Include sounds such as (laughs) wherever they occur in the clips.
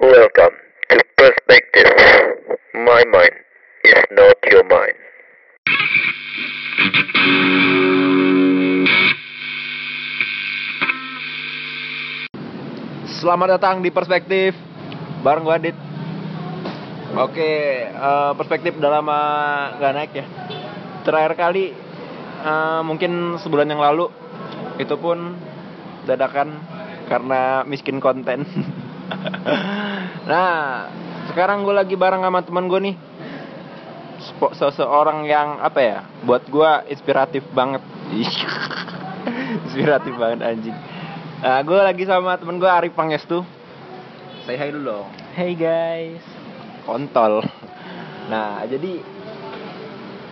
Welcome to Perspective. My mind is not your mind. Selamat datang di Perspektif bareng gue Adit. Oke, eh, perspektif udah lama nggak naik ya. Terakhir kali eh, mungkin sebulan yang lalu itu pun dadakan karena miskin konten. (laughs) nah, sekarang gue lagi bareng sama teman gue nih. Seseorang yang apa ya? Buat gue inspiratif banget. (laughs) inspiratif banget anjing. Nah, gue lagi sama temen gue Arif Pangestu. Say hi dulu dong. Hey guys. Kontol. Nah, jadi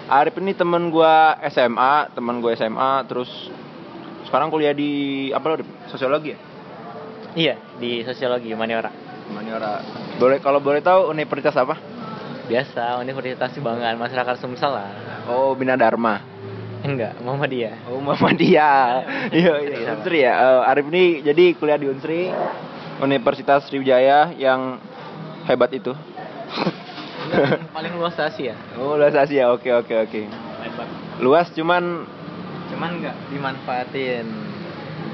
Arif ini temen gue SMA, temen gue SMA, terus sekarang kuliah di apa lo? Sosiologi ya? Iya, di sosiologi Maniora. Maniora. Boleh kalau boleh tahu universitas apa? Biasa, Universitas Kebanggaan Masyarakat Sumsel lah. Oh, Bina Dharma. Enggak, Muhammadiyah. Oh, Muhammadiyah. (laughs) Iya, iya. Unsri ya. Eh, Arif ini jadi kuliah di Unsri Universitas Sriwijaya yang hebat itu. (laughs) Paling luas Asia. Oh, luas Asia. Oke, oke, oke. Lebar. Luas cuman Cuman enggak dimanfaatin.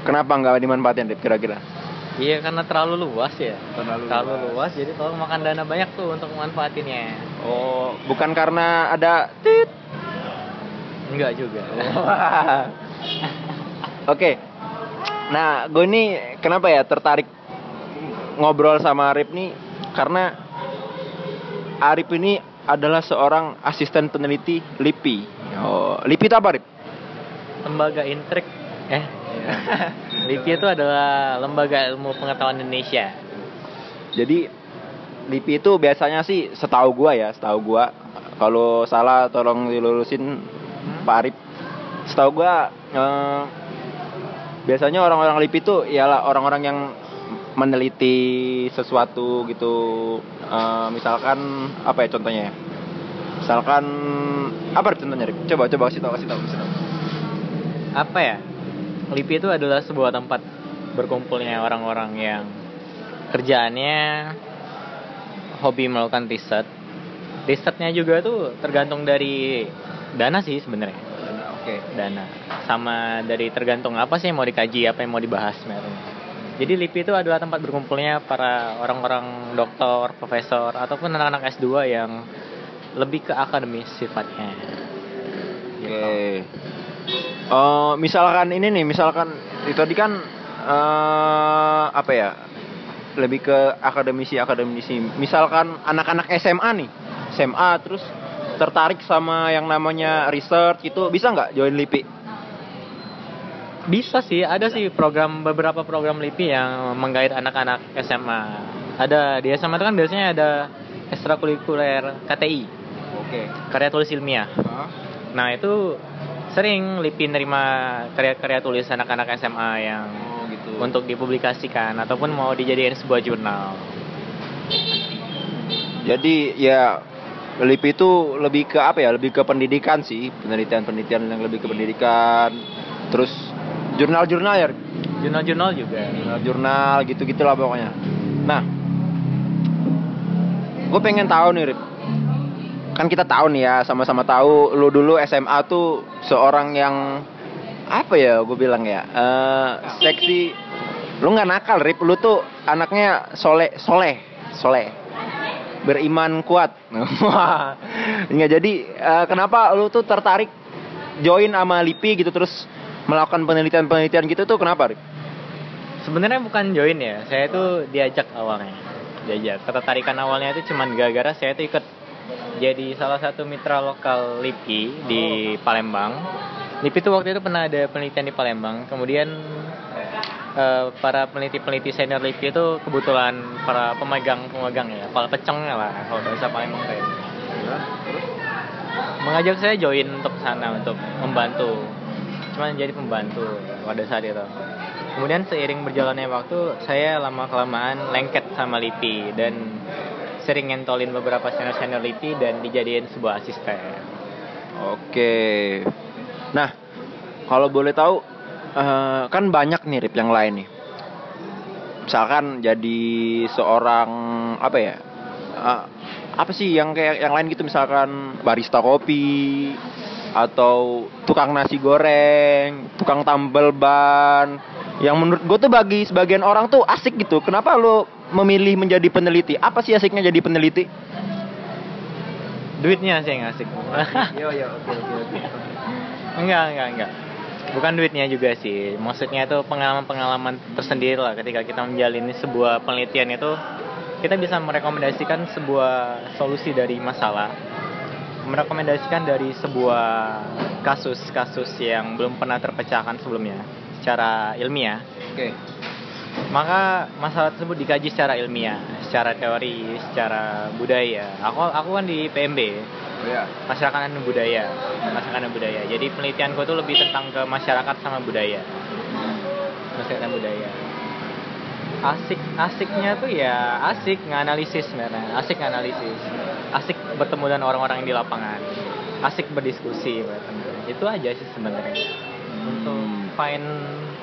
kenapa nggak dimanfaatin Rip, kira-kira? Iya, karena terlalu luas ya. Terlalu luas, jadi tolong makan dana banyak tuh untuk memanfaatinnya. Oh, bukan karena ada tit. Enggak juga. (laughs) Oke. Nah, gue ini kenapa ya tertarik ngobrol sama Arif nih karena Arif ini adalah seorang asisten peneliti LIPI. Oh, LIPI itu apa, Arif? Lembaga Intrik eh (laughs) LIPI itu adalah Lembaga Ilmu Pengetahuan Indonesia. Jadi LIPI itu biasanya sih setahu gua ya, setahu gua kalau salah tolong dilurusin Pak Arif. Setahu gua eh, biasanya orang-orang LIPI itu ialah orang-orang yang meneliti sesuatu gitu. Eh, misalkan apa ya contohnya ya? Misalkan apa contohnya Rip? Coba coba kasih tahu kasih tahu kasih tahu. apa ya LIPI itu adalah sebuah tempat berkumpulnya orang-orang yang kerjaannya hobi melakukan riset risetnya juga tuh tergantung dari dana sih sebenarnya Oke. dana sama dari tergantung apa sih yang mau dikaji apa yang mau dibahas sebenarnya jadi LIPI itu adalah tempat berkumpulnya para orang-orang doktor, profesor ataupun anak-anak S2 yang lebih ke akademis sifatnya. Gitu. Eh, misalkan ini nih, misalkan itu tadi kan eh apa ya? Lebih ke akademisi akademisi. Misalkan anak-anak SMA nih, SMA terus tertarik sama yang namanya research itu bisa nggak join LIPI? Bisa sih, ada sih program beberapa program LIPI yang menggait anak-anak SMA. Ada di SMA itu kan biasanya ada ekstrakurikuler KTI, Oke. karya tulis ilmiah. Nah itu sering LIPI nerima karya-karya tulis anak-anak SMA yang Oh gitu. untuk dipublikasikan ataupun mau dijadikan sebuah jurnal. Jadi ya LIPI itu lebih ke apa ya? Lebih ke pendidikan sih, penelitian-penelitian yang lebih ke pendidikan. Terus jurnal-jurnal ya, Jurnal-jurnal juga. jurnal-jurnal gitu-gitu lah pokoknya. Nah, gue pengen tahu nih, Rip. Kan kita tahu nih ya, sama-sama tahu lu dulu SMA tuh seorang yang apa ya gue bilang ya, eh, seksi. Lu nggak nakal, Rip. Lu tuh anaknya soleh, soleh, soleh. Beriman kuat. (laughs) Nggak jadi. eh, kenapa lu tuh tertarik join sama LIPI gitu terus melakukan penelitian-penelitian gitu tuh kenapa, Rip? Sebenarnya bukan join ya, saya itu diajak awalnya. Diajak. Ketertarikan awalnya itu cuman gara-gara saya itu ikut jadi salah satu mitra lokal LIPI di Palembang. LIPI itu waktu itu pernah ada penelitian di Palembang. Kemudian eh, para peneliti-peneliti senior LIPI itu kebetulan para pemegang-pemegang ya, para pecongnya lah kalau bahasa Palembang kayak. Mengajak saya join untuk sana untuk membantu. Cuman jadi pembantu pada saat itu. Kemudian seiring berjalannya waktu, saya lama kelamaan lengket sama LIPI dan sering ngentolin beberapa senior-senior LIPI dan dijadiin sebuah asisten. Oke. Nah, kalau boleh tahu, eh, kan banyak nih Rip yang lain nih. Misalkan jadi seorang apa ya? eh, apa sih yang kayak yang lain gitu misalkan barista kopi atau tukang nasi goreng, tukang tambal ban. Yang menurut gue tuh bagi sebagian orang tuh asik gitu. Kenapa lo memilih menjadi peneliti? Apa sih asiknya jadi peneliti? Duitnya sih yang asik. (laughs) Yo yo oke oke oke. enggak, enggak, enggak. Bukan duitnya juga sih. Maksudnya itu pengalaman-pengalaman tersendiri lah ketika kita menjalani sebuah penelitian itu kita bisa merekomendasikan sebuah solusi dari masalah. Merekomendasikan dari sebuah kasus-kasus yang belum pernah terpecahkan sebelumnya secara ilmiah. Oke. Maka masalah tersebut dikaji secara ilmiah, secara teori, secara budaya. Aku aku kan di PMB, Ya. masyarakat dan budaya. Masyarakat dan budaya. Jadi penelitianku tuh lebih tentang ke masyarakat sama budaya. Masyarakat dan budaya. Asik asiknya tuh ya asik nganalisis sebenarnya. Asik nganalisis. Asik bertemu dengan orang-orang yang di lapangan. Asik berdiskusi bertemu. itu aja sih sebenarnya. Untuk find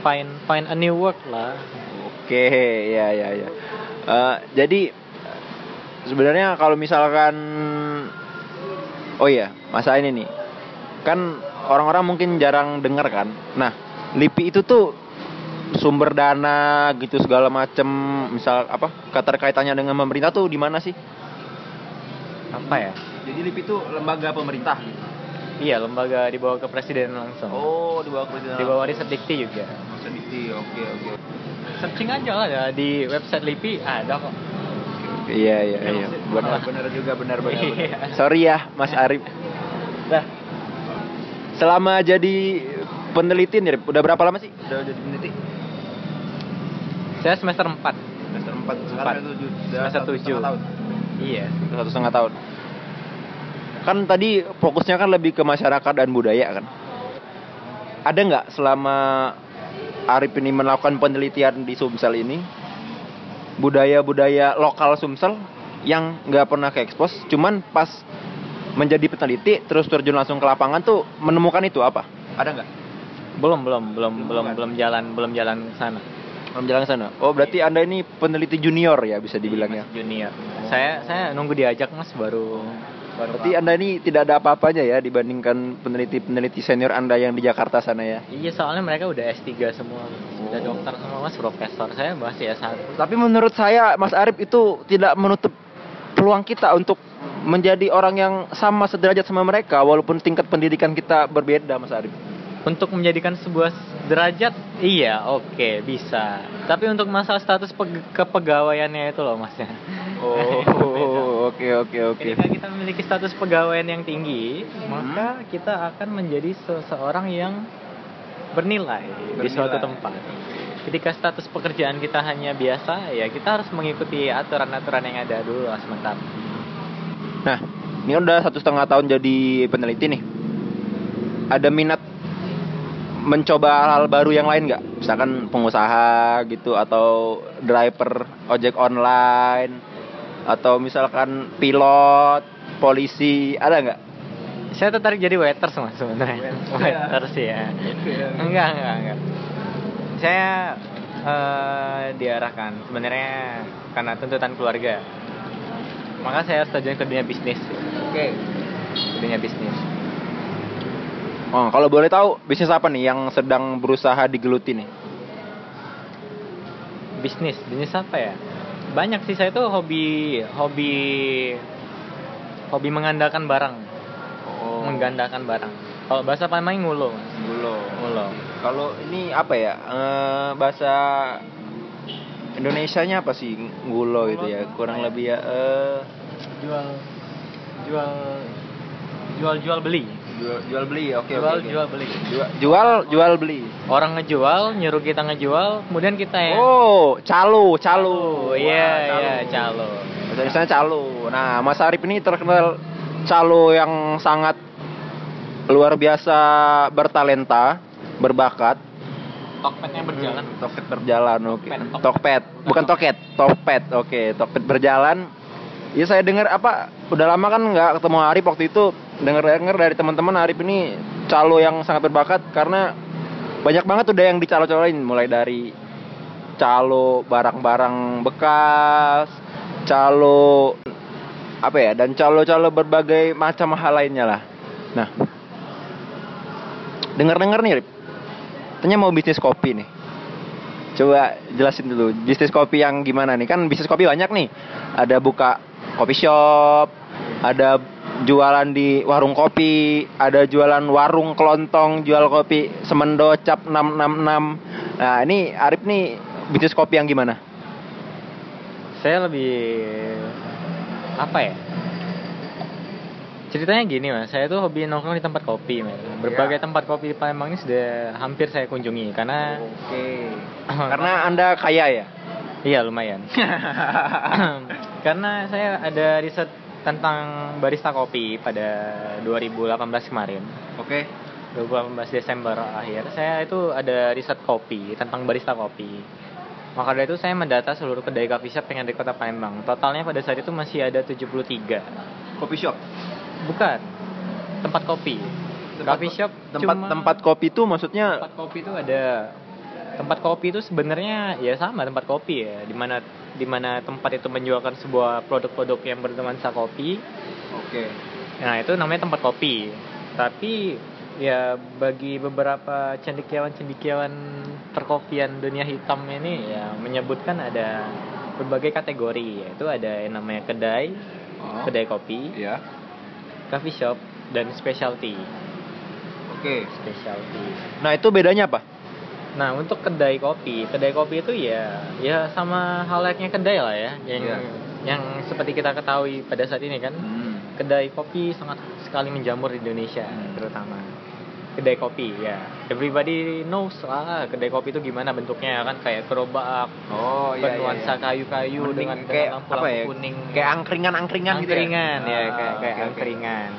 find find a new work lah Oke, ya ya ya. Eh, jadi sebenarnya kalau misalkan oh iya, masa ini nih. Kan orang-orang mungkin jarang dengar kan. Nah, LIPI itu tuh sumber dana gitu segala macem misal apa keterkaitannya dengan pemerintah tuh di mana sih? apa ya Jadi LIPI itu lembaga pemerintah. iya lembaga dibawa ke presiden langsung Oh, di bawah presiden. di bawah riset dikti juga Sedikti. Oke, oke. Searching aja lah ya di website LIPI ada kok Iya, iya, iya. Benar, benar juga benar benar. benar. Sorry ya, Mas Arif. Nah, selama jadi peneliti nih, udah berapa lama sih? Udah jadi peneliti? saya semester 4 Semester 4, sekarang itu Semester tujuh. tahun. iya Satu setengah tahun. Kan tadi fokusnya kan lebih ke masyarakat dan budaya kan. Ada nggak selama Arif ini melakukan penelitian di Sumsel ini budaya-budaya lokal Sumsel yang nggak pernah ke expose, cuman pas menjadi peneliti terus terjun langsung ke lapangan tuh menemukan itu apa? Ada nggak? belum belum belum belum belum jalan belum jalan ke sana Belum jalan ke sana. Oh berarti anda ini peneliti junior ya bisa dibilangnya. Junior saya saya nunggu diajak mas baru baru Berarti anda ini tidak ada apa-apanya ya dibandingkan peneliti-peneliti senior anda yang di Jakarta sana ya. iya soalnya mereka udah S3 semua. Udah Oh. dokter semua mas. Profesor saya masih S1 Tapi menurut saya Mas Arif itu tidak menutup peluang kita untuk menjadi orang yang sama sederajat sama mereka walaupun tingkat pendidikan kita berbeda Mas Arif. untuk menjadikan sebuah derajat iya oke bisa. Tapi untuk masalah status peg- kepegawaiannya itu loh masnya Oh, (laughs) oke oke oke. Ketika kita memiliki status pegawaian yang tinggi, Hmm. maka kita akan menjadi seseorang yang bernilai, di Bernilai. suatu tempat. Ketika status pekerjaan kita hanya biasa, ya kita harus mengikuti aturan-aturan yang ada dulu lah sebentar. Nah, ini udah satu setengah tahun jadi peneliti nih. Ada minat mencoba hal-hal baru yang lain nggak? Misalkan pengusaha gitu atau driver ojek online atau misalkan pilot, polisi, ada nggak? Saya tertarik jadi waiters mas sebenarnya. Waiters. Ya. Enggak, enggak, enggak. Saya eh, diarahkan sebenarnya karena tuntutan keluarga. Maka saya harus terjun ke dunia bisnis. Oke. Ke dunia bisnis. Oh, kalau boleh tahu bisnis apa nih yang sedang berusaha digeluti nih? bisnis bisnis apa ya banyak sih saya tuh hobi hobi hobi mengandalkan barang. Oh, menggandakan barang. Kalau bahasa Palembang ngulo. Mas Gulo. ngulo. Kalau ini apa ya? Eh, bahasa Indonesianya apa sih gulo itu ya? Kurang lebih ya eh. Jual jual jual jual beli jual, jual beli. Oke jual oke. oke. jual beli Jual, jual jual beli. orang ngejual nyuruh kita ngejual kemudian kita ya Oh, calo, calo. Iya iya calo Bahasa Indonesia calo. Nah, Mas Arif ini terkenal calo yang sangat luar biasa bertalenta, berbakat. tokpetnya berjalan Hmm, Tokped berjalan, oke. Tokped, Tokped, bukan toket, tokped, oke. Tokped berjalan. Ya saya dengar apa? Udah lama kan nggak ketemu Arif waktu itu. Dengar-dengar dari teman-teman Arif ini calo yang sangat berbakat karena banyak banget udah yang dicalo-caloin mulai dari calo barang-barang bekas, calo apa ya dan calo-calo berbagai macam hal lainnya lah. Nah, dengar-dengar nih, Rip. Tanya mau bisnis kopi nih. Coba jelasin dulu bisnis kopi yang gimana nih? Kan bisnis kopi banyak nih. Ada buka kopi shop, ada jualan di warung kopi, ada jualan warung kelontong, jual kopi semendo cap 666. Nah, ini Arif nih bisnis kopi yang gimana? Saya lebih apa ya? Ceritanya gini mas, saya tuh hobi nongkrong di tempat kopi, mas. Berbagai Iya. tempat kopi di Palembang ini sudah hampir saya kunjungi karena Oke. (laughs) Karena Anda kaya ya? Iya lumayan. (laughs) karena saya ada riset tentang barista kopi pada 2018 kemarin. Oke. 2018 Desember akhir saya itu ada riset kopi tentang barista kopi maka dari itu saya mendata seluruh kedai coffee shop yang ada di kota Palembang totalnya pada saat itu masih ada 73 Kopi shop. bukan tempat kopi coffee shop Tempat cuma- tempat kopi itu maksudnya tempat kopi itu ada tempat kopi itu sebenarnya ya sama tempat kopi ya di mana di mana tempat itu menjualkan sebuah produk-produk yang bernuansa kopi Oke. Nah itu namanya tempat kopi. Tapi ya bagi beberapa cendekiawan-cendekiawan perkopian dunia hitam ini ya menyebutkan ada berbagai kategori yaitu ada yang namanya kedai, Oh. kedai kopi, Iya. coffee shop dan specialty. Oke. Specialty. Nah, itu bedanya apa? Nah untuk kedai kopi, kedai kopi itu ya ya sama halnya kedai lah ya yang Iya. yang seperti kita ketahui pada saat ini kan kedai kopi sangat sekali menjamur di Indonesia Hmm. terutama kedai kopi ya everybody knows lah kedai kopi itu gimana bentuknya kan kayak gerobak Oh, bernuansa kayu-kayu Mending dengan kayak dengan lampu-lampu ya? kuning Kayak angkringan-angkringan gitu ya. angkringan ya, Ah, kayak kayak oke, oke. angkringan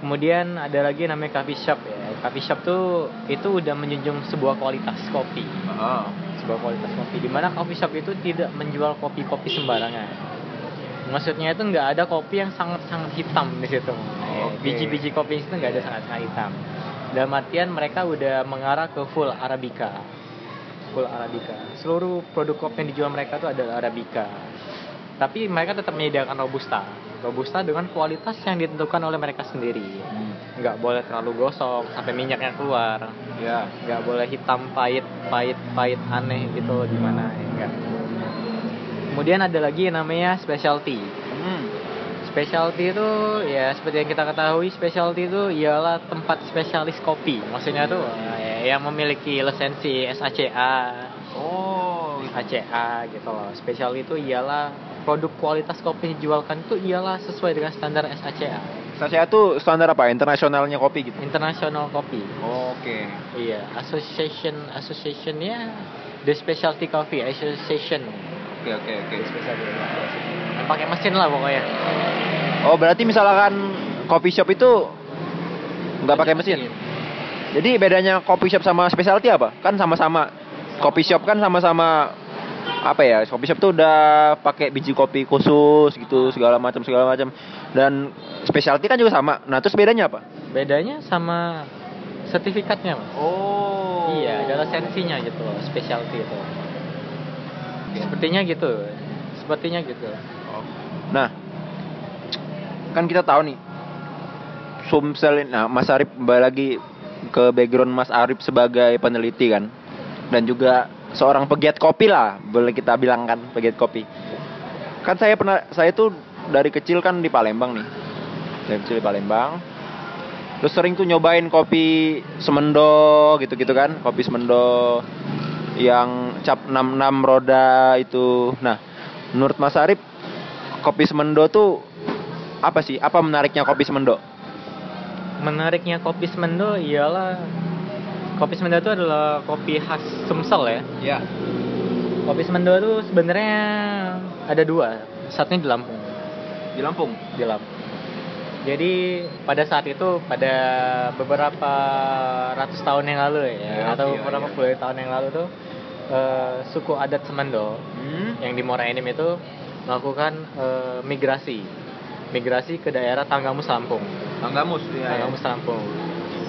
kemudian ada lagi namanya coffee shop ya. Coffee shop tuh itu udah menjunjung sebuah kualitas kopi. Oh. sebuah kualitas kopi di mana coffee shop itu tidak menjual kopi-kopi sembarangan. Maksudnya itu nggak ada kopi yang sangat-sangat hitam di situ. Oke. biji-biji kopi itu nggak ada sangat-sangat hitam. Dalam artian mereka udah mengarah ke full arabica. Full arabica. Seluruh produk kopi yang dijual mereka itu adalah arabica. Tapi mereka tetap menyediakan robusta robusta dengan kualitas yang ditentukan oleh mereka sendiri. Nggak boleh terlalu gosong sampai minyaknya keluar. Ya. nggak boleh hitam pahit pahit pahit aneh gitu di mana ya enggak. Kemudian ada lagi yang namanya specialty. Hmm. specialty itu ya seperti yang kita ketahui specialty itu ialah tempat spesialis kopi. Maksudnya tuh eh, yang memiliki lisensi SACA Oh. ACA gitu loh. Specialty itu ialah produk kualitas kopi yang dijualkan itu ialah sesuai dengan standar SACA Saya tuh standar apa? Internasionalnya kopi gitu. international kopi Oke. Iya, association associationnya The Specialty Coffee Association. Oke, oke, oke. Yang Pakai mesin lah pokoknya. Oh, berarti misalkan coffee shop itu nggak pakai mesin. Jadi bedanya coffee shop sama specialty apa? Kan sama-sama coffee shop kan sama-sama apa ya? Coffee shop tuh udah pakai biji kopi khusus gitu segala macam segala macam. Dan specialty kan juga sama. Nah, terus bedanya apa? Bedanya sama sertifikatnya, Mas. Oh. Iya, ada lisensinya gitu loh, specialty itu. Sepertinya gitu. Sepertinya gitu. Nah, kan kita tahu nih, Sumsel, nah Mas Arif kembali lagi ke background Mas Arif sebagai peneliti kan, dan juga seorang pegiat kopi lah, boleh kita bilang kan pegiat kopi. Kan saya pernah, saya tuh dari kecil kan di Palembang nih, dari kecil di Palembang. Terus sering tuh nyobain kopi semendo gitu-gitu kan, kopi semendo yang cap 66 roda itu. Nah, menurut Mas Arif kopi semendo tuh apa sih? Apa menariknya kopi semendo? Menariknya kopi Semendo ialah kopi Semendo itu adalah kopi khas Sumsel ya. Ya. Kopi Semendo itu sebenarnya ada dua. Satunya di Lampung. Di Lampung. di Lampung. Jadi pada saat itu pada beberapa ratus tahun yang lalu Ya, ya, atau iya, beberapa iya. puluh tahun yang lalu tuh eh, suku adat Semendo Hmm. yang di Muara Enim itu melakukan eh, migrasi, migrasi ke daerah Tanggamus Lampung, Tanggamus ya. Tanggamus Lampung.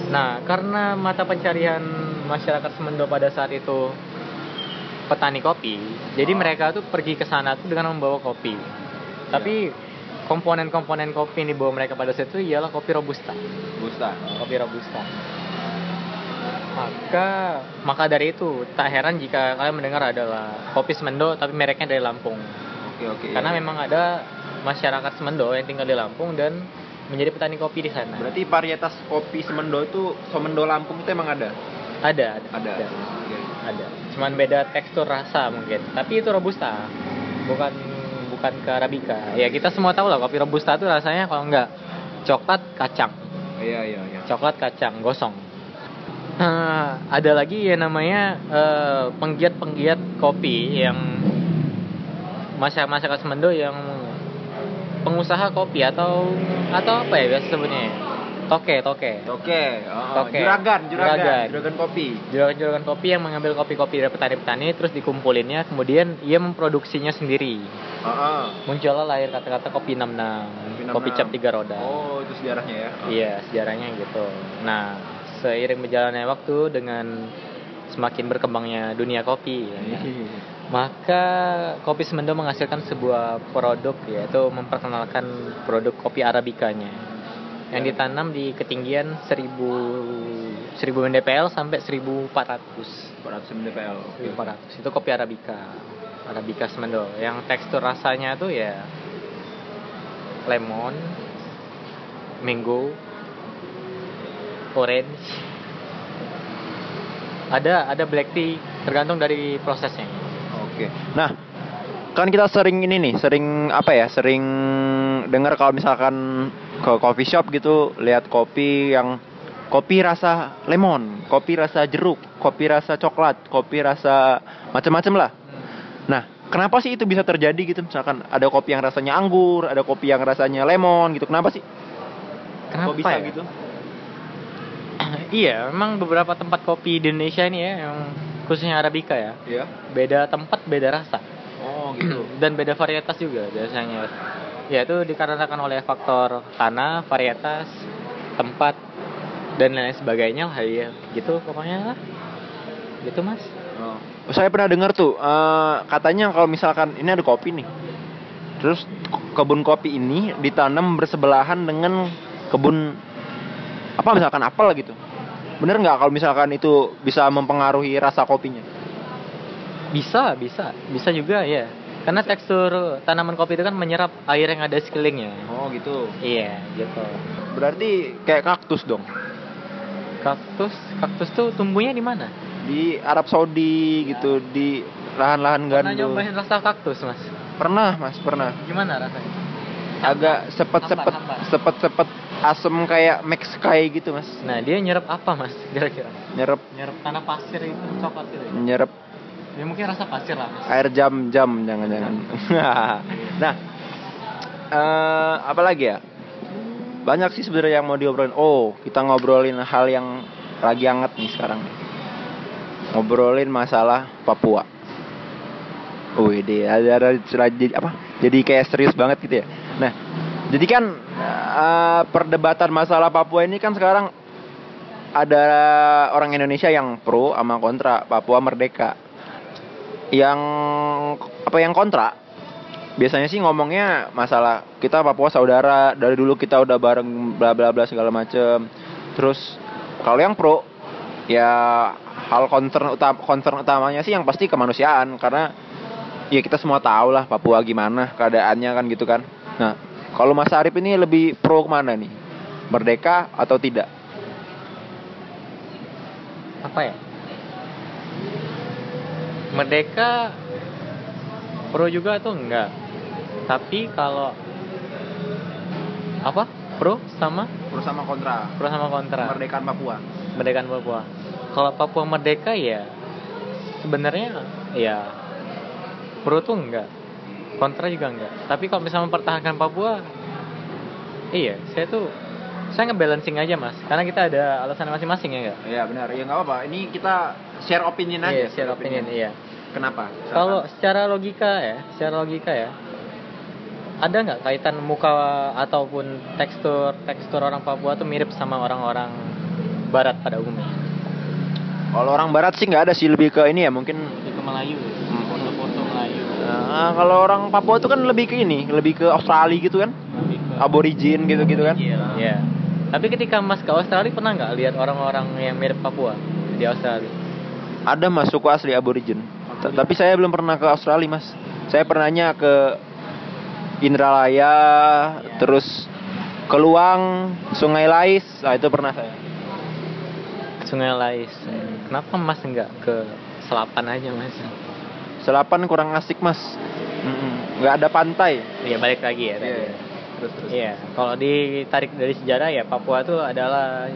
Nah karena mata pencarian masyarakat Semendo pada saat itu petani kopi. Jadi mereka tuh pergi ke sana tuh dengan membawa kopi. Tapi komponen-komponen kopi yang dibawa mereka pada saat itu ialah kopi robusta. Busta. Kopi robusta. Maka maka dari itu tak heran jika kalian mendengar adalah kopi Semendo tapi mereknya dari Lampung. Oke oke. Karena iya. memang ada masyarakat Semendo yang tinggal di Lampung dan menjadi petani kopi di sana. berarti varietas kopi Semendo itu Semendo Lampung itu emang ada. Ada, ada, Ada. ada. Ada. Cuman beda tekstur rasa mungkin. Tapi itu robusta. Bukan bukan ke arabica. Ya kita semua tahu lah kopi robusta itu rasanya kalau enggak coklat kacang. Iya iya iya. Coklat kacang gosong. Eh, ada lagi yang namanya eh, penggiat-penggiat kopi yang masyarakat masyarakat Semendo yang pengusaha kopi atau atau apa ya biasa sebutnya? Toke, toke. Oke. Oh, Oke. Juragan, juragan, Juragan. juragan kopi. juragan-juragan kopi yang mengambil kopi-kopi dari petani-petani terus dikumpulinnya kemudian ia memproduksinya sendiri Heeh. muncullah lahir kata-kata kopi 66 Kopi kopi 66. cap tiga roda Oh, itu sejarahnya ya. iya sejarahnya gitu nah seiring berjalannya waktu dengan semakin berkembangnya dunia kopi ya, maka kopi Semendo menghasilkan sebuah produk yaitu memperkenalkan produk kopi arabikanya. Yang ditanam di ketinggian 1000 1000 mdpl sampai 1400 400 mdpl. 1400 itu kopi arabica arabica semendo. Yang tekstur rasanya tuh ya lemon mango orange. Ada ada black tea tergantung dari prosesnya Oke. Nah, kan kita sering ini nih, sering apa ya? Sering dengar kalau misalkan ke coffee shop gitu, lihat kopi yang kopi rasa lemon, kopi rasa jeruk, kopi rasa coklat, kopi rasa macam-macam lah. Nah, kenapa sih itu bisa terjadi gitu? Misalkan ada kopi yang rasanya anggur, ada kopi yang rasanya lemon gitu. Kenapa sih? kenapa Kok bisa ya? gitu? (clears throat) iya memang beberapa tempat kopi di Indonesia ini ya yang khususnya arabica ya Iya. beda tempat beda rasa Oh, gitu. (clears throat) dan beda varietas juga biasanya ya itu dikarenakan oleh faktor tanah varietas tempat dan lain sebagainya lah ya gitu pokoknya lah gitu mas Oh. Saya pernah dengar tuh eh, katanya kalau misalkan ini ada kopi nih, terus kebun kopi ini ditanam bersebelahan dengan kebun apa misalkan apel gitu. Bener nggak kalau misalkan itu bisa mempengaruhi rasa kopinya? bisa bisa bisa juga ya karena tekstur tanaman kopi itu kan menyerap air yang ada sekelilingnya Oh gitu. iya gitu Berarti kayak kaktus dong. kaktus kaktus tuh tumbuhnya di mana Di Arab Saudi gitu, di lahan-lahan pernah gandum. nyobain rasa kaktus mas Pernah mas, pernah. gimana rasanya Agak sepet-sepet, Hambar, hambar. sepet-sepet asem kayak Mexikai gitu mas. nah dia nyerap apa mas kira-kira Nyerep, nyerap tanah pasir itu coklat itu ya? nyerep ya mungkin rasa pasir lah mas air jam-jam jangan-jangan. (laughs) nah, eh apa lagi ya? Banyak sih sebenarnya yang mau diobrolin. Oh, kita ngobrolin hal yang lagi hangat nih sekarang. Ngobrolin masalah Papua. Wih, deh, ada, ada jadi apa? Jadi kayak serius banget gitu ya. Nah, jadi kan eh, perdebatan masalah Papua ini kan sekarang ada orang Indonesia yang pro sama kontra. Papua merdeka. Yang apa yang kontra? Biasanya sih ngomongnya masalah kita Papua saudara. Dari dulu kita udah bareng bla bla bla segala macem. Terus kalau yang pro ya hal concern utama concern utamanya sih yang pasti kemanusiaan. Karena ya kita semua tahu lah Papua gimana keadaannya kan gitu kan. Nah kalau Mas Arif ini lebih pro ke mana nih? Merdeka atau tidak? Apa ya? Merdeka pro juga atau enggak? Tapi kalau apa? Pro sama? Pro sama kontra. Pro sama kontra. Kemerdekaan Papua. Merdekaan Papua. Kalau Papua merdeka ya sebenarnya ya pro tuh enggak kontra juga enggak tapi kalau misalnya mempertahankan Papua iya saya tuh saya ngebalancing aja mas karena kita ada alasan masing-masing ya enggak Iya benar, ya nggak apa-apa. Ini kita share opinion aja. Iya, share opinion, iya. Kenapa? Kalau secara logika ya, secara logika ya, ada nggak kaitan muka ataupun tekstur tekstur orang Papua tuh mirip sama orang-orang Barat pada umumnya? kalau orang Barat sih nggak ada sih lebih ke ini ya mungkin Lebih ke Melayu Hmm. Nah, kalau orang Papua itu kan lebih ke ini, lebih ke Australia gitu kan, aborigin gitu-gitu kan. Iya. Tapi ketika Mas ke Australia pernah nggak lihat orang-orang yang mirip Papua di Australia? Ada mas suku asli aborigin. Tapi saya belum pernah ke Australia mas. Saya pernahnya ke Indralaya, terus ke Luang, Sungai Lais, nah itu pernah saya. Sungai Lais. Kenapa Mas nggak ke Selapan aja Mas? Selapan kurang asik mas, Mm-mm. nggak ada pantai. Iya balik lagi ya. tadi. Iya. Terus terus. Iya, kalau ditarik dari sejarah ya Papua itu adalah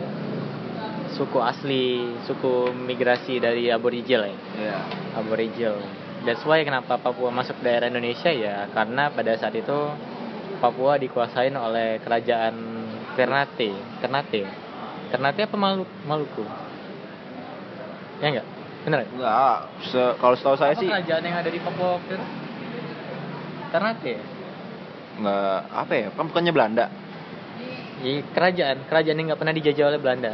suku asli, suku migrasi dari Aborigel ya. Iya. Aborigel. That's why kenapa Papua masuk daerah Indonesia ya karena pada saat itu Papua dikuasain oleh kerajaan Ternate, Ternate. Ternate apa Malu Maluku? Ya enggak? Bener? ya? Enggak, se- kalau setahu saya apa sih kerajaan yang ada di Papua waktu itu? Ternate ya? nggak apa ya, kan bukannya Belanda. Iya, kerajaan, kerajaan yang nggak pernah dijajah oleh Belanda.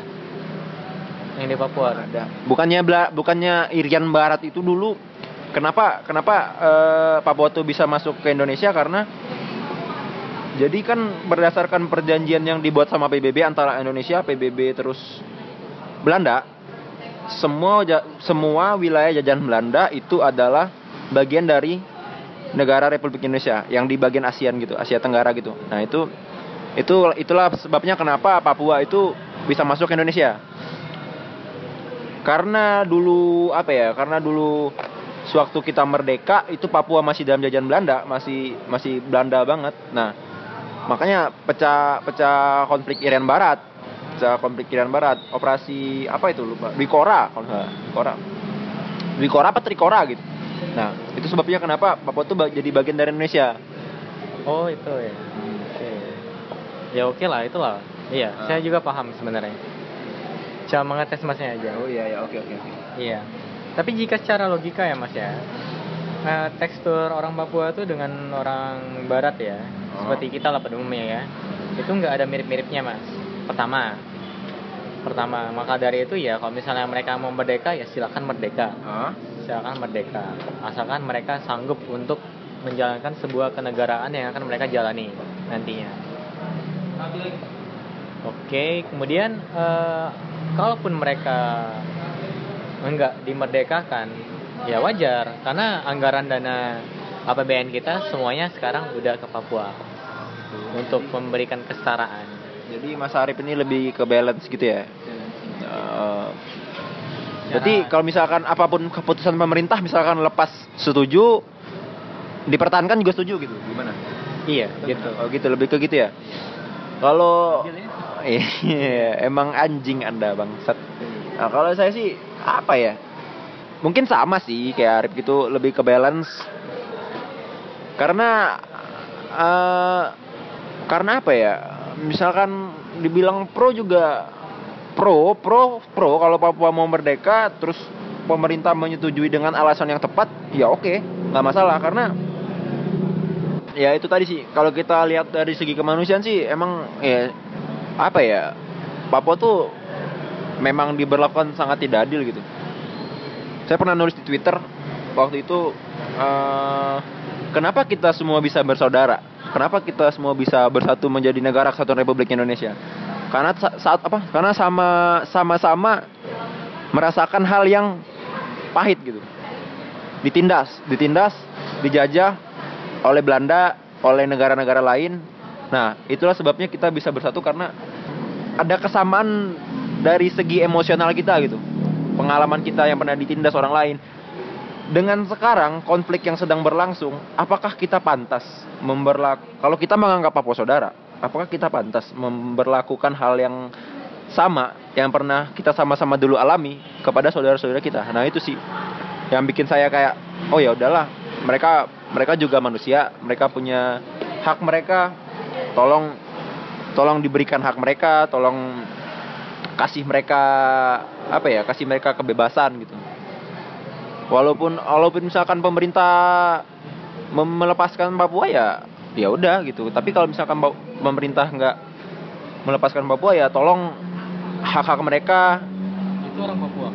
Yang di Papua. Ada. Bukannya Bela- bukannya Irian Barat itu dulu kenapa kenapa eh, Papua tuh bisa masuk ke Indonesia karena jadi kan berdasarkan perjanjian yang dibuat sama PBB antara Indonesia, PBB terus Belanda, semua semua wilayah jajahan Belanda itu adalah bagian dari negara Republik Indonesia yang di bagian ASEAN gitu, Asia Tenggara gitu. Nah, itu itu itulah sebabnya kenapa Papua itu bisa masuk ke Indonesia. Karena dulu apa ya karena dulu sewaktu kita merdeka itu Papua masih dalam jajahan Belanda masih masih Belanda banget. Nah makanya pecah pecah konflik Irian Barat konflik Irian Barat operasi apa itu lupa Wikora kalau nggak. Wikora Wikora apa Trikora gitu nah itu sebabnya kenapa Papua tuh jadi bagian dari Indonesia Oh itu ya. Oke. Ya oke lah itulah. Iya, Ah. saya juga paham sebenarnya. Cuma mengetes masnya aja. iya ya oke oke oke Iya. Tapi jika secara logika ya mas ya, eh, tekstur orang Papua tuh dengan orang Barat ya, Oh. seperti kita lah pada umumnya ya, itu nggak ada mirip-miripnya mas. Pertama, pertama maka dari itu ya kalau misalnya mereka mau merdeka ya silakan merdeka, Hah? silakan merdeka, asalkan mereka sanggup untuk menjalankan sebuah kenegaraan yang akan mereka jalani nantinya. Oke, kemudian eh, kalaupun mereka enggak dimerdekakan, ya wajar karena anggaran dana APBN kita semuanya sekarang udah ke Papua untuk memberikan kesetaraan. Jadi Mas Arif ini lebih ke balance gitu ya. Eh, Jadi Ya. kalau misalkan apa pun keputusan pemerintah misalkan lepas setuju dipertahankan juga setuju gitu. Gimana? Iya, gitu. Oh gitu lebih ke gitu ya. Kalau (laughs) iya emang anjing Anda bangsat. Nah, kalau saya sih apa ya? Mungkin sama sih kayak Arif gitu lebih ke balance. Karena eh karena apa ya? Misalkan dibilang pro juga pro, pro, pro kalau Papua mau merdeka terus pemerintah menyetujui dengan alasan yang tepat, ya oke, nggak masalah karena ya itu tadi sih kalau kita lihat dari segi kemanusiaan sih emang ya apa ya Papua tuh memang diberlakukan sangat tidak adil gitu. Saya pernah nulis di Twitter waktu itu eh, kenapa kita semua bisa bersaudara? Kenapa kita semua bisa bersatu menjadi negara kesatuan Republik Indonesia? Karena sa- saat apa? Karena sama sama-sama merasakan hal yang pahit gitu. Ditindas, ditindas, dijajah oleh Belanda, oleh negara-negara lain. Nah, itulah sebabnya kita bisa bersatu karena ada kesamaan dari segi emosional kita gitu. Pengalaman kita yang pernah ditindas orang lain. Dengan sekarang konflik yang sedang berlangsung, apakah kita pantas memberlaku kalau kita menganggap Papua saudara, apakah kita pantas memberlakukan hal yang sama yang pernah kita sama-sama dulu alami kepada saudara-saudara kita. Nah, itu sih yang bikin saya kayak oh ya udahlah, mereka mereka juga manusia, mereka punya hak mereka. Tolong tolong diberikan hak mereka, tolong kasih mereka apa ya, kasih mereka kebebasan gitu. Walaupun walaupun misalkan pemerintah melepaskan Papua ya ya udah gitu. Tapi kalau misalkan pemerintah nggak melepaskan Papua ya tolong hak-hak mereka Itu orang Papua.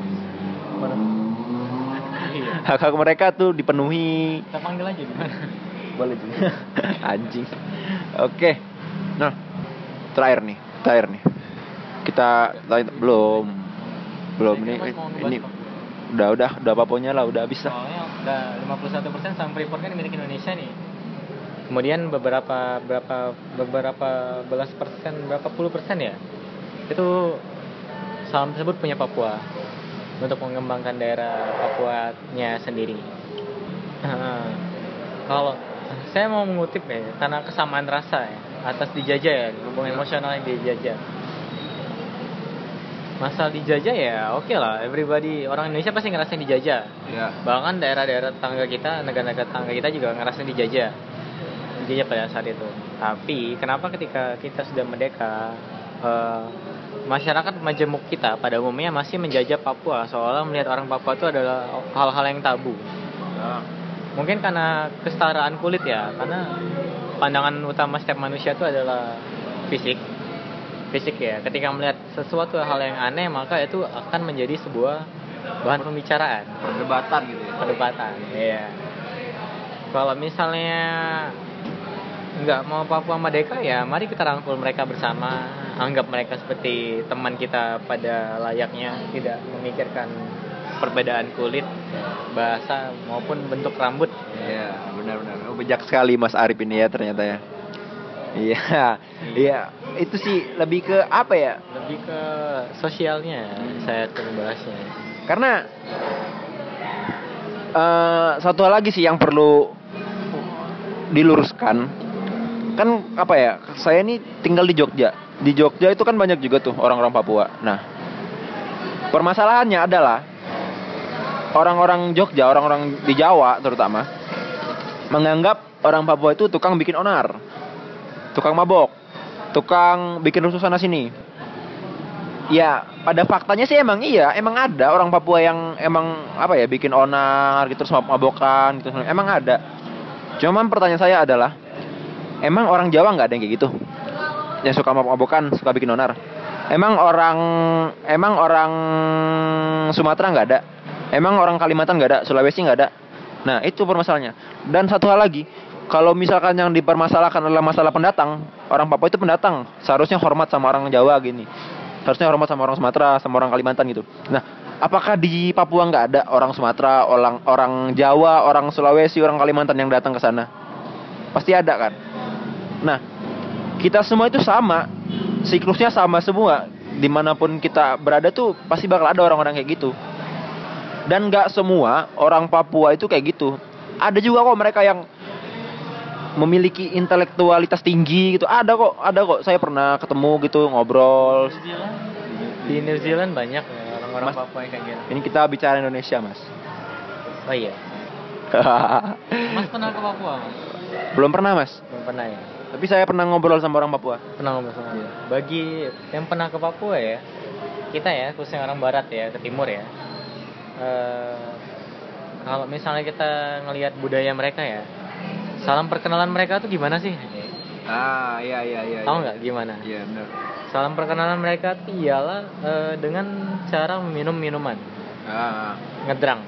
Iya. (laughs) hak hak mereka tuh dipenuhi Kita panggil aja gimana? (laughs) boleh juga (laughs) anjing oke nah terakhir nih terakhir nih kita belum belum ini ini. Udah udah udah paponya lah udah habis lah Soalnya udah 51% saham Freeport kan milik Indonesia nih. Kemudian beberapa berapa beberapa belas persen berapa puluh persen ya itu saham tersebut punya Papua untuk mengembangkan daerah Papuanya sendiri. Eh, (laughs) Kalau saya mau mengutip ya karena kesamaan rasa ya atas dijajah ya hubungan emosional yang dijajah. Masalah dijajah ya oke lah. Everybody orang Indonesia pasti ngerasain dijajah. Ya bahkan daerah-daerah tetangga kita negara-negara tetangga kita juga ngerasain dijajah. Dijajah pada saat itu. Tapi kenapa ketika kita sudah merdeka eh, masyarakat majemuk kita pada umumnya masih menjajah Papua? Seolah melihat orang Papua itu adalah hal-hal yang tabu. Mungkin karena kesetaraan kulit ya karena pandangan utama setiap manusia itu adalah fisik fisik ya. Ketika melihat sesuatu hal yang aneh maka itu akan menjadi sebuah bahan pembicaraan. Perdebatan gitu ya. Perdebatan iya. Kalau misalnya nggak mau Papua Merdeka ya mari kita rangkul mereka bersama. Anggap mereka seperti teman kita pada layaknya tidak memikirkan perbedaan kulit bahasa maupun bentuk rambut. Iya, benar-benar. Oh, bijak sekali Mas Arif ini ya ternyata ya. Iya, iya. Itu sih lebih ke apa ya? lebih ke sosialnya saya tuh bahasnya Karena eh satu hal lagi sih yang perlu diluruskan. Kan apa ya? Saya ini tinggal di Jogja. Di Jogja itu kan banyak juga tuh orang-orang Papua. Nah, permasalahannya adalah orang-orang Jogja, orang-orang di Jawa terutama menganggap orang Papua itu tukang bikin onar, tukang mabok, tukang bikin rusuh sana sini. Ya, pada faktanya sih emang iya, emang ada orang Papua yang emang apa ya bikin onar gitu terus mabokan gitu, emang ada. Cuman pertanyaan saya adalah, emang orang Jawa nggak ada yang kayak gitu? Yang suka mabok-mabokan, suka bikin onar. Emang orang emang orang Sumatera nggak ada? Emang orang Kalimantan nggak ada? Sulawesi nggak ada? Nah itu permasalahannya. Dan satu hal lagi, kalau misalkan yang dipermasalahkan adalah masalah pendatang, orang Papua itu pendatang, seharusnya hormat sama orang Jawa gini. Seharusnya hormat sama orang Sumatera, sama orang Kalimantan gitu. Nah, apakah di Papua nggak ada orang Sumatera, orang orang Jawa, orang Sulawesi, orang Kalimantan yang datang ke sana? Pasti ada kan? Nah, kita semua itu sama, siklusnya sama semua. Di mana pun kita berada tuh pasti bakal ada orang-orang kayak gitu. Dan nggak semua orang Papua itu kayak gitu. Ada juga kok mereka yang memiliki intelektualitas tinggi gitu. Ada kok, ada kok. Saya pernah ketemu gitu ngobrol. New Zealand di New Zealand banyak ya orang-orang Papua yang kayak gitu Ini kita bicara Indonesia, Mas. oh iya (laughs) Mas pernah ke Papua mas Belum pernah, Mas. belum pernah ya Tapi saya pernah ngobrol sama orang Papua. pernah ngobrol sama Iya. bagi yang pernah ke Papua ya kita ya khususnya orang Barat ya ke Timur ya eh, kalau misalnya kita ngelihat budaya mereka ya salam perkenalan mereka tuh gimana sih Ah, iya iya iya. tahu nggak gimana Iya, benar. salam perkenalan mereka tuh ialah eh, dengan cara meminum minuman Ah, ngedrang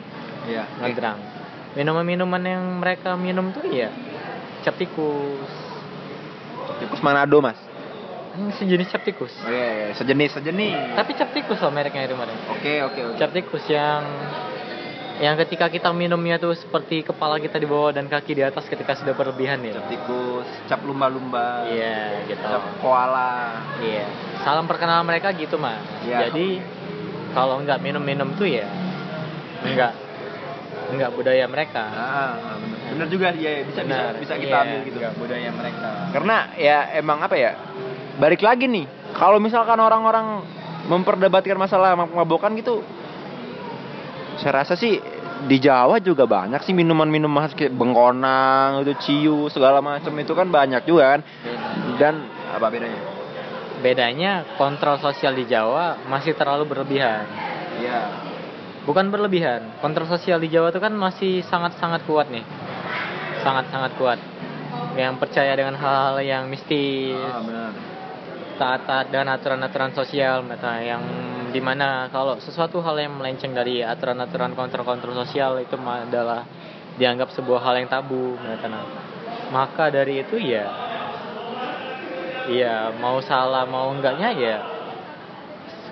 iya. ngedrang minuman-minuman yang mereka minum tuh ya cap tikus Tikus Manado, Mas. Hmm, sejenis cap tikus Oh iya, iya. sejenis sejenis. tapi cap tikus loh mereknya itu mana Oke, oke, oke. cap tikus yang yang ketika kita minumnya tuh seperti kepala kita di bawah dan kaki di atas ketika sudah berlebihan ya Cap tikus, cap lumba-lumba. iya gitu Cap koala. iya salam perkenalan mereka gitu mah Iya. jadi kalau nggak minum-minum tuh ya nggak nggak budaya mereka Ah, ah, bener. Bener juga, iya. bisa Benar, bisa bisa kita iya, ambil gitu. nggak budaya mereka Karena ya emang apa ya? Balik lagi nih, kalau misalkan orang-orang memperdebatkan masalah mabok-mabokan gitu, saya rasa sih di Jawa juga banyak sih minuman-minuman khas kayak bengkonang, itu ciu segala macam itu kan banyak juga kan. Dan apa bedanya? bedanya kontrol sosial di Jawa masih terlalu berlebihan Iya. bukan berlebihan kontrol sosial di Jawa itu kan masih sangat-sangat kuat nih sangat-sangat kuat yang percaya dengan hal-hal yang mistis Ah, benar. taat-taat dengan aturan-aturan sosial mereka yang di mana kalau sesuatu hal yang melenceng dari aturan-aturan kontrol-kontrol sosial itu adalah dianggap sebuah hal yang tabu Natana. maka dari itu ya ya mau salah mau enggaknya ya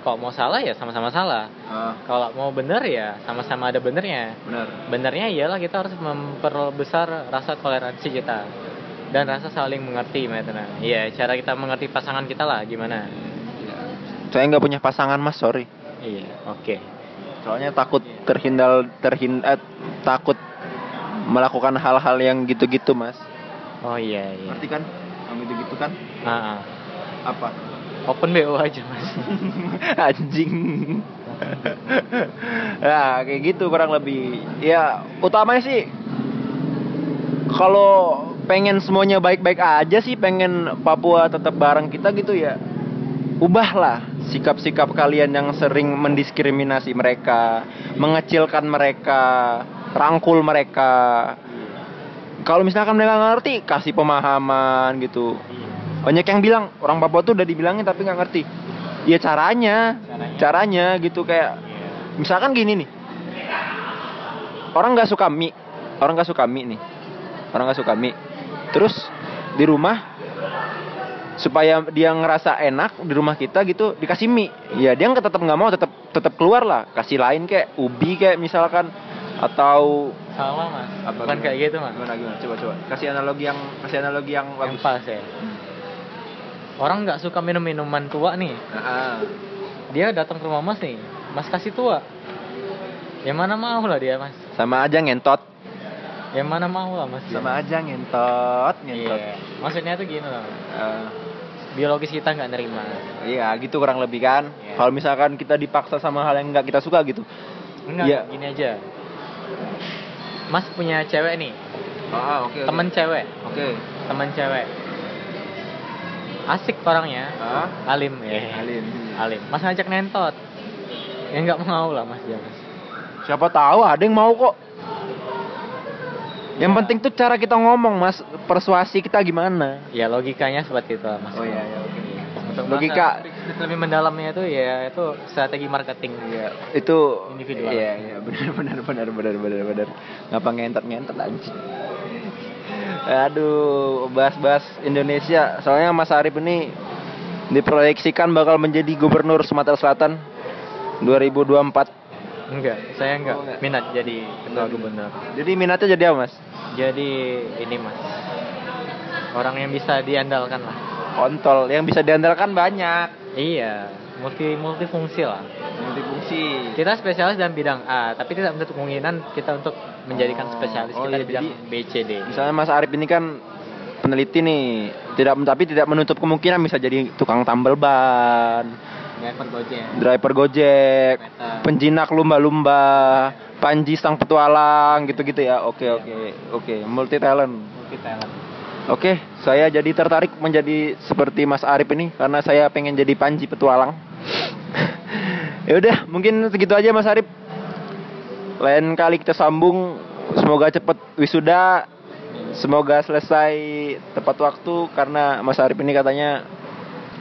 kalau mau salah ya sama-sama salah Ah, kalau mau bener ya sama-sama ada benernya benar. benernya ialah kita harus memperbesar rasa toleransi kita dan rasa saling mengerti. Iya cara kita mengerti pasangan kita lah gimana Saya nggak punya pasangan mas, sorry. iya oke Soalnya takut terhindar terhin eh, takut melakukan hal-hal yang gitu-gitu mas. oh iya iya Ngerti kan? Yang gitu-gitu kan? Ah, ah. Apa? open bo aja mas (laughs) Anjing. ya kayak gitu kurang lebih. Ya utamanya sih kalau pengen semuanya baik-baik aja sih, pengen Papua tetap bareng kita gitu ya. Ubahlah sikap-sikap kalian yang sering mendiskriminasi mereka, mengecilkan mereka, rangkul mereka. Kalau misalkan mereka nggak ngerti, kasih pemahaman gitu. Banyak yang bilang orang Papua tuh udah dibilangin tapi nggak ngerti. Ya caranya, Caranya? caranya gitu kayak misalkan gini nih. Orang nggak suka mie, orang nggak suka mie nih, orang nggak suka mie. Terus di rumah supaya dia ngerasa enak di rumah kita gitu dikasih mie. Ya dia nggak tetap nggak mau, tetap tetap keluar lah. Kasih lain kayak ubi kayak misalkan atau sama mas. Apa bukan kayak gitu mas. Gimana gimana? Coba coba. Kasih analogi yang kasih analogi yang yang bagus. pas ya? Orang nggak suka minum minuman tua nih. Ah, dia datang ke rumah mas nih. Mas kasih tua. Yang mana mau lah dia mas? Sama aja ngentot. Yang mana mau lah mas? Sama aja ngentot ngentot. Iya. Maksudnya tuh gini loh Ah, biologis kita nggak nerima. Iya gitu kurang lebih kan. Iya. kalau misalkan kita dipaksa sama hal yang nggak kita suka gitu. Enggak Iya. gini aja. Mas punya cewek nih. Ah oke temen cewek. Oke. Temen cewek. Asik orangnya. Ah? Alim ya. Alim. alim. Mas ngajak nentot. Ya nggak mau lah mas dia mas. Siapa tahu ada yang mau kok yang penting tuh cara kita ngomong mas persuasi kita gimana ya logikanya seperti itu mas Oh, iya, iya, oke. untuk Logika- lebih mendalamnya itu ya itu strategi marketing Iya, itu Individual. Iya, iya, (laughs) benar benar benar benar benar benar. Ngapa ngentot ngentot anjing. Aduh, bahas-bahas Indonesia. Soalnya Mas Arif ini diproyeksikan bakal menjadi gubernur Sumatera Selatan 2024. enggak saya enggak, Oh, enggak. minat jadi ketua gubernur Jadi minatnya jadi apa, Mas? Jadi ini mas. Orang yang bisa diandalkan lah. Kontol. Yang bisa diandalkan banyak. iya. Multi multifungsi lah. Multifungsi. kita spesialis dalam bidang A tapi tidak menutup kemungkinan kita untuk menjadikan Oh, spesialis oh kita iya, di bidang B C D. Misalnya Mas Arif ini kan peneliti nih, tidak tapi tidak menutup kemungkinan bisa jadi tukang tambal ban, driver gojek. Driver gojek, kereta penjinak lumba-lumba, panji sang petualang gitu-gitu ya. Oke Iya. oke oke, multi talent. multi talent Oke, saya jadi tertarik menjadi seperti Mas Arif ini karena saya pengen jadi panji petualang. (laughs) ya udah, mungkin segitu aja Mas Arif. Lain kali kita sambung. Semoga cepet wisuda. Semoga selesai tepat waktu karena Mas Arif ini katanya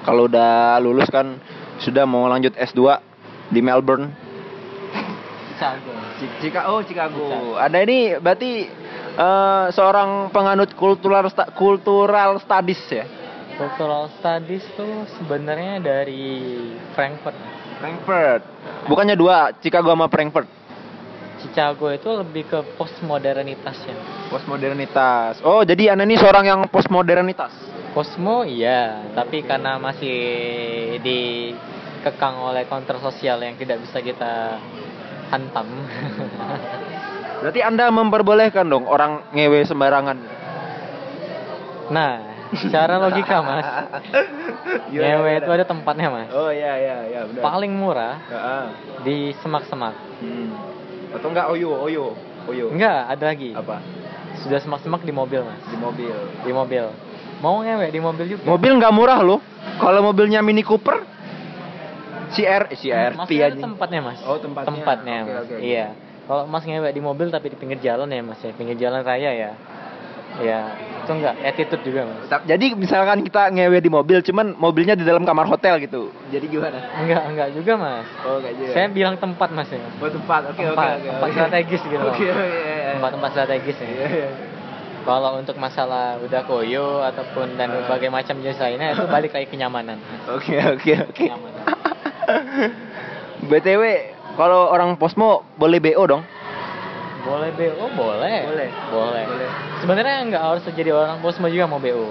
kalau udah lulus kan sudah mau lanjut S2 di Melbourne. Chicago, oh Chicago. Ada ini berarti eh, seorang penganut kultural sta- cultural studies ya. cultural studies tuh sebenarnya dari Frankfurt Frankfurt. Bukannya dua, Chicago sama Frankfurt. Chicago itu lebih ke postmodernitasnya Postmodernitas. Oh, jadi Anda ini seorang yang postmodernitas. Cosmo iya tapi karena masih dikekang oleh kontrol sosial yang tidak bisa kita hantam Berarti Anda memperbolehkan dong orang ngewe sembarangan. nah secara logika mas (laughs) ngewe itu ada tempatnya mas Oh iya iya iya benar. paling murah di semak-semak Hmm. Atau enggak Oyo, Oyo, Oyo. enggak ada lagi Apa? sudah semak-semak di mobil mas Di mobil. di mobil mau ngewe di mobil juga Mobil nggak murah loh. Kalau mobilnya Mini Cooper, CR, eh, CRT Maksudnya aja. itu tempatnya mas Oh, tempatnya. tempatnya Oke, mas oke, oke. iya kalau mas ngewe di mobil tapi di pinggir jalan ya mas ya pinggir jalan raya ya ya itu enggak attitude juga mas Jadi misalkan kita ngewe di mobil, cuman mobilnya di dalam kamar hotel gitu. Jadi gimana? enggak enggak juga mas Oh, enggak juga. saya bilang tempat mas ya Oh, tempat. Oke, oke, tempat oke. tempat oke. strategis gitu Oke, oke, iya, iya. tempat-tempat strategis ya Iya, iya. kalau untuk masalah udah koyo ataupun dan Ah. berbagai macam jenis lainnya itu balik lagi kenyamanan Oke, oke, oke. kenyamanan (laughs) BTW, kalau orang Posmo boleh BO dong? boleh BO boleh Boleh. boleh, Boleh. sebenarnya nggak harus jadi orang bos juga mau BO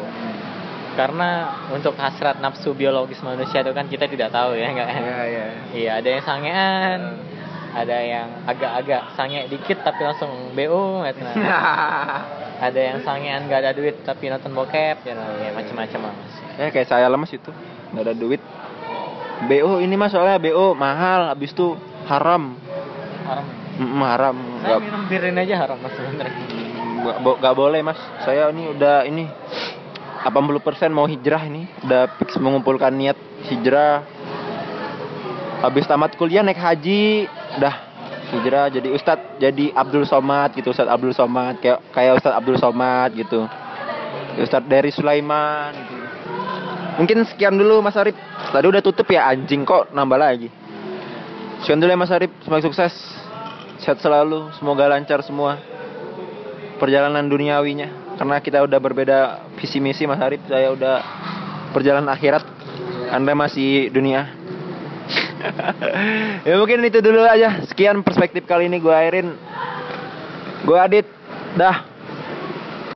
karena untuk hasrat nafsu biologis manusia itu kan kita tidak tahu ya nggak iya. iya ada yang sangean ada yang agak-agak sange dikit tapi langsung BO gitu. (laughs) ada yang sangean nggak ada duit tapi nonton bokep ya, ya macam-macam lah mas ya kayak saya lemes itu, nggak ada duit. BO ini mas soalnya BO mahal, habis itu haram, haram Mm, haram. saya Nggak- minum bir ini aja haram mas sebenarnya. Nggak bo- nggak boleh mas. Saya ini udah ini 80% mau hijrah ini. Udah fix mengumpulkan niat hijrah. Habis tamat kuliah naik haji udah hijrah. Jadi ustadz jadi Abdul Somad gitu Ustadz Abdul Somad. Kayak kayak Ustadz Abdul Somad gitu. Ustadz dari Sulaiman gitu. mungkin sekian dulu Mas Arif tadi udah tutup ya anjing kok nambah lagi? Sekian dulu ya Mas Arif. Semoga sukses. Sehat selalu. Semoga lancar semua perjalanan duniawinya. Karena kita udah berbeda visi misi Mas Arif. Saya udah perjalanan akhirat. Anda masih dunia. (laughs) Ya mungkin itu dulu aja. Sekian perspektif kali ini gue airin. Gue Adit. Dah